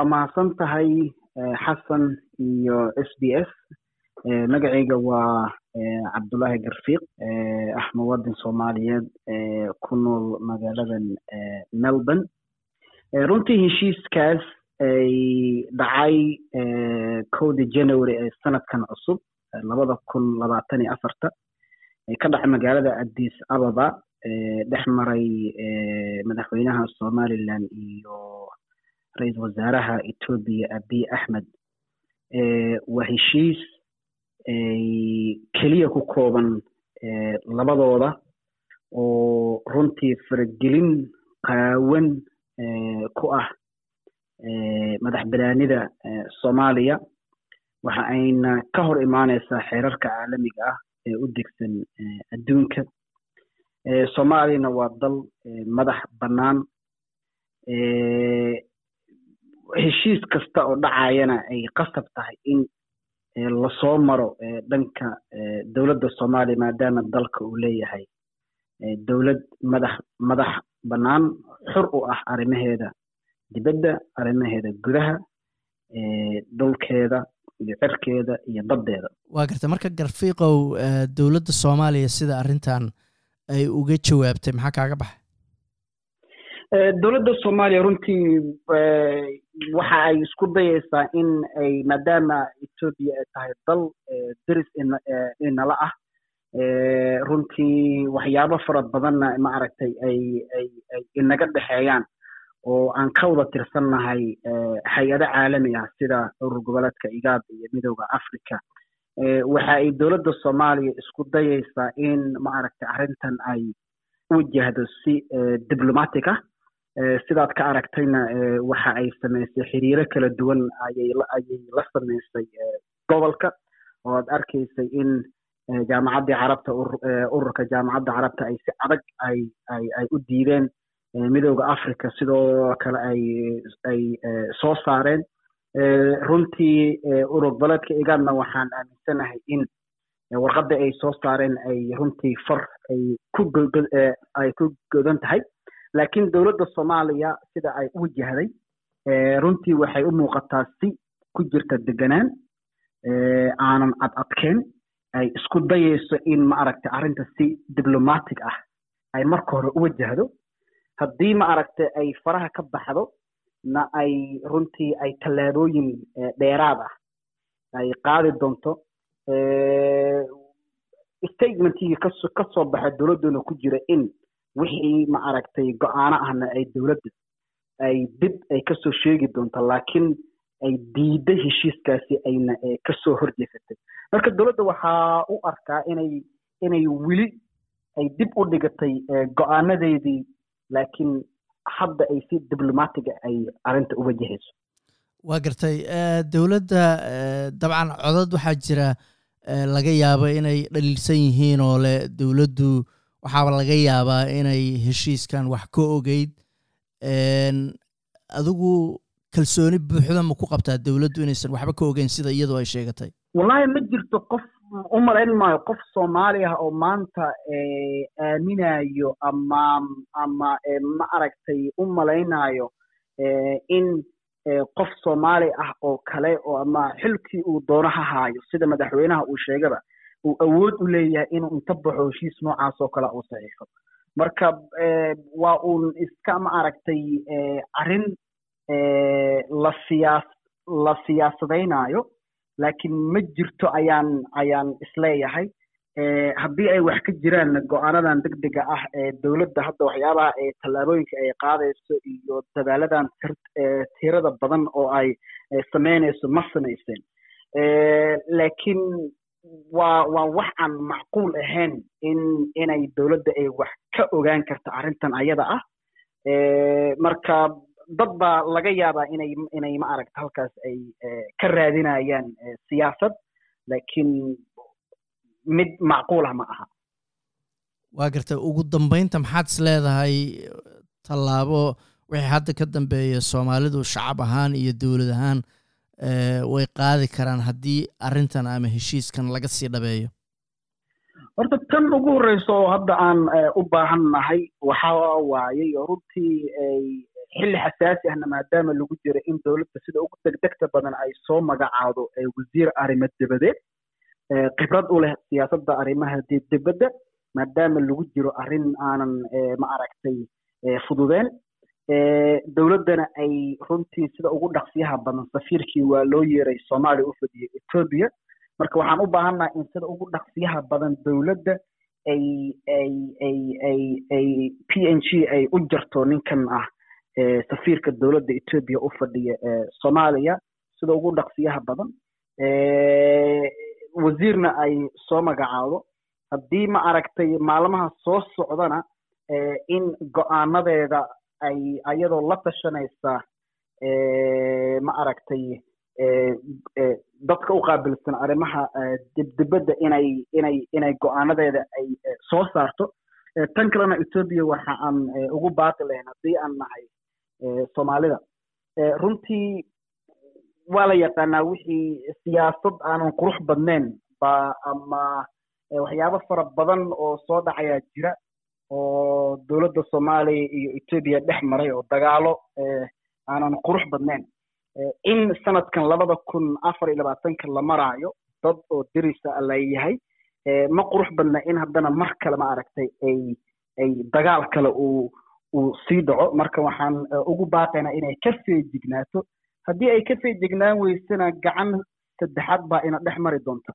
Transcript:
waa mahadsan tahay xasan iyo s b s. Magacayga waa cabdullaahi garfiiq ah muwadin soomaaliyeed ku nool magaaladan melbourne. Runtii heshiiskaas ay dhacay kowdii january ee sanadkan cusub labada kun labaatan iyo afarta ka dhacay magaalada addis ababa dhex maray madaxweynaha somaliland iyo ra'iisul wasaaraha etoobiya abiy axmed waa heshiis keliya ku kooban labadooda oo runtii faragelin qaawan ku ah madax banaanida soomaaliya. Waxa ayna ka hor imaaneysaa xeerarka caalamiga ah ee u degsan adduunka. Soomaaliyana waa dal madax bannaan heshiis kasta oo dhacayana ay qasab tahay in la soo maro dhanka dowladda soomaaliya maadaama dalka uu leeyahay dowlad madax madax bannaan xor u ah arrimaheeda dibadda arrimaheeda gudaha dhulkeeda iyo cirkeeda iyo baddeeda. Waa garta marka garfiiqow dowladda soomaaliya sida arrintan ay uga jawaabtay maxaa kaaga baxay dowladda soomaaliya runtii waxa ay isku dayeysaa in ay maadaama etoobiya ay tahay dal deris inala ah runtii waxyaabo fara badanna ma aragtay ay ay ay inaga dhexeeyaan oo aan ka wada tirsannahay hay'ado caalami ah sida urur goboleedka igaad iyo midooda africa waxa ay dowladda soomaaliya isku dayeysaa in ma aragtay arrintan ay wajahdo si diblomatic ah sidaad ka aragtayna waxa ay samaysay xiriiro kala duwan ayay la samaysay gobolka. Oo aad arkaysay in jaamacaddii carabta ururka jaamacadda carabta ay si adag ay u diideen midooda africa sidoo kale ay soo saareen. Runtii urur goboleedka igaadna waxaan aaminsanahay in warqadda ay soo saareen ay runtii far ay ku ay ku godan tahay laakiin dowladda soomaaliya sida ay u wajahday runtii waxay u muuqataa si ku jirta deganaan aanan cad adkeen ay isku dayeyso in ma aragtay arrinta si diblomatic ah ay marka hore u wajahdo. Haddii ma aragtay ay faraha ka baxdo na ay runtii ay tallaabooyin dheeraad ah ay qaadi doonto statementigii kaso ka soo baxa dowladdoona ku jira in wixii ma aragtay go'aano ahna ay dowladda ay dib ay ka soo sheegi doonto laakiin ay diiday heshiiskaasi ayna ka soo horjeesatay marka dowladda waxaa u arkaa inay inay weli ay dib u dhigatay go'aanadeedii laakiin hadda ay si diblomatiga ay arrinta u wajahayso waa gartay dowladda dabcan codad waxaa jira laga yaabo inay dhaliilsan yihiin oo leh dowladdu waxaaba laga yaabaa inay heshiiskan wax ka ogeyd. Adigu kalsooni buuxda ma ku qabtaa dowladdu inaysan waxba ka ogeyn sida iyadoo ay sheegatay? Wallahi ma jirto qof u malayn maayo qof soomaali ah oo maanta aaminayo ama ama ma aragtay u malaynayo in qof soomaali ah oo kale oo ama xilkii uu doono ha haayo sida madaxweynaha uu sheegaba uu awood u leeyahay inuu inta baxo heshiis noocaas oo kale uu saxiixo. Marka waa uun iska ma aragtay arrin la siyaas la siyaasadaynayo laakiin ma jirto ayaan ayaan is leeyahay. Haddii ay wax ka jiraan go'aanadan degdega ah ee dowladda hadda waxyaabaha ee tallaabooyinka ay qaadayso iyo dadaaladan tirada badan oo ay samaynayso ma samayseen laakiin waa waa wax aan macquul ahayn in inay dowladda ay wax ka ogaan karta arrintan ayada ah. Marka dad baa laga yaabaa inay inay ma aragta halkaas ay ka raadinayaan siyaasad laakiin mid macquul ah ma aha. Waa gartay ugu dambeynta maxaad is leedahay tallaabo wixii hadda ka dambeeya soomaalidu shacab ahaan iyo dowlad ahaan way qaadi karaan haddii arrintan ama heshiiskan laga sii dhabeeyo. Horta tan ugu horreysa oo hadda aan u baahan nahay waxa waayey runtii ay xilli xasaasi ahna maadaama lagu jiro in dowladda sida ugu degdegta badan ay soo magacaado wasiir arrimo dibadeed khibrad u leh siyaasadda arrimaha dibadda maadaama lagu jiro arrin aanan ma aragtay fududeen dowladdana ay runtii sida ugu dhaqsiyaha badan safiirkii waa loo yeeray soomaaliya u fadhiyay etoobiya marka waxaan u baahannaha in sida ugu dhaqsiyaha badan dowladda ay ay ay ay ay p n g ay u jarto ninkan ah safiirka dowladda etoobiya u fadhiya soomaaliya sida ugu dhaqsiyaha badan. Wasiirna ay soo magacaado haddii ma aragtay maalmaha soo socdana in go'aanadeeda ay ayadoo la tashanaysa ma aragtay dadka u qaabilsan arrimaha dibdibadda inay inay inay go'aanadeeda ay soo saarto. Tan kalena etoobiya waxa aan ugu baaqi lahayn haddii aan nahay soomaalida. Runtii waa la yaqaanaa wixii siyaasad aanan qurux badnayn ba ama waxyaabo fara badan oo soo dhacayaa jira oo dowladda soomaaliya iyo etoobiya dhex maray oo dagaalo aanan qurux badnayn. In sanadkan labada kun afar iyo labaatanka la maraayo dad oo derisa layahay ma qurux badna in haddana mar kale ma aragtay ay ay dagaal kale uu uu sii dhaco. Marka waxaan ugu baaqaynaa inay ka feejignaato haddii ay ka feejignaan weysana gacan saddexaad baa ina dhex mari doonta